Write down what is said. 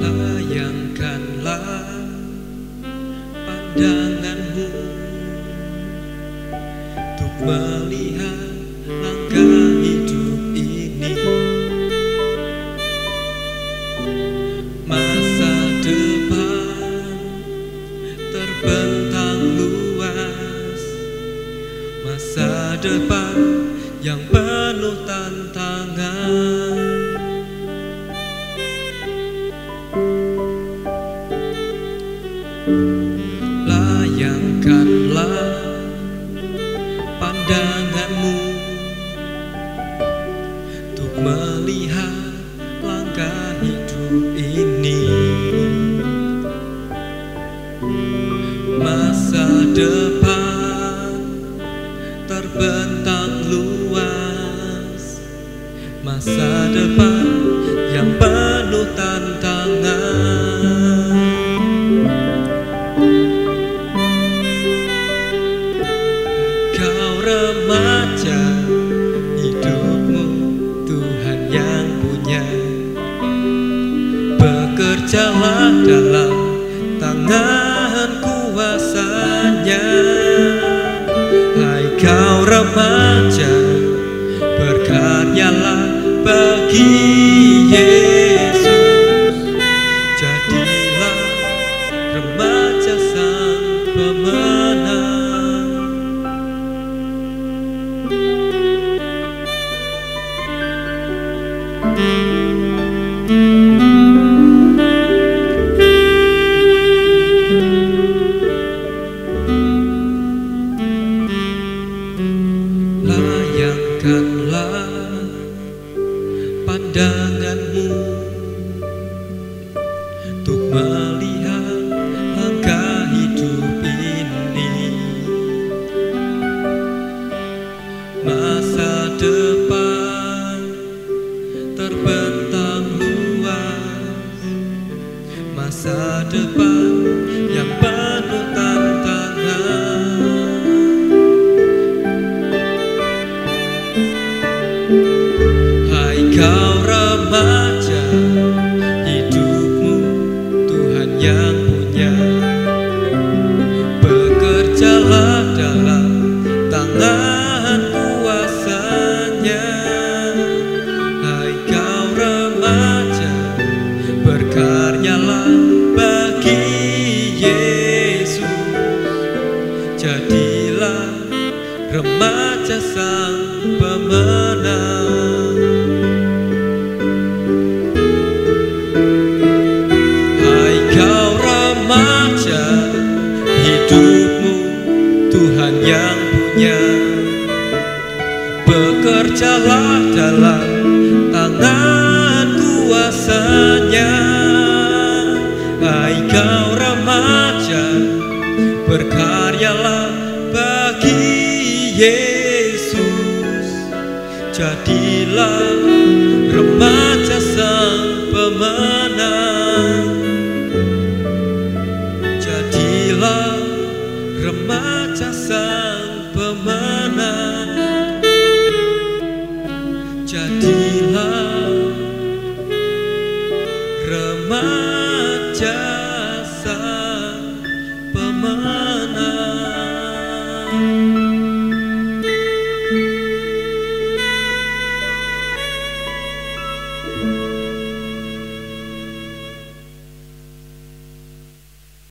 Layangkanlah pandanganmu Untuk melihat Masa depan yang penuh tantangan. Layangkanlah pandanganmu Untuk melihat langkah hidup ini. Masa depan terbentang luas. Masa depan aqui. Masa depan terbentang luas. Masa depan yang penuh tantangan. Hai kau Jadilah remaja sang pemenang. Hai kau remaja Hidupmu Tuhan yang punya. Bekerjalah dalam tangan kuasanya Yesus Jadilah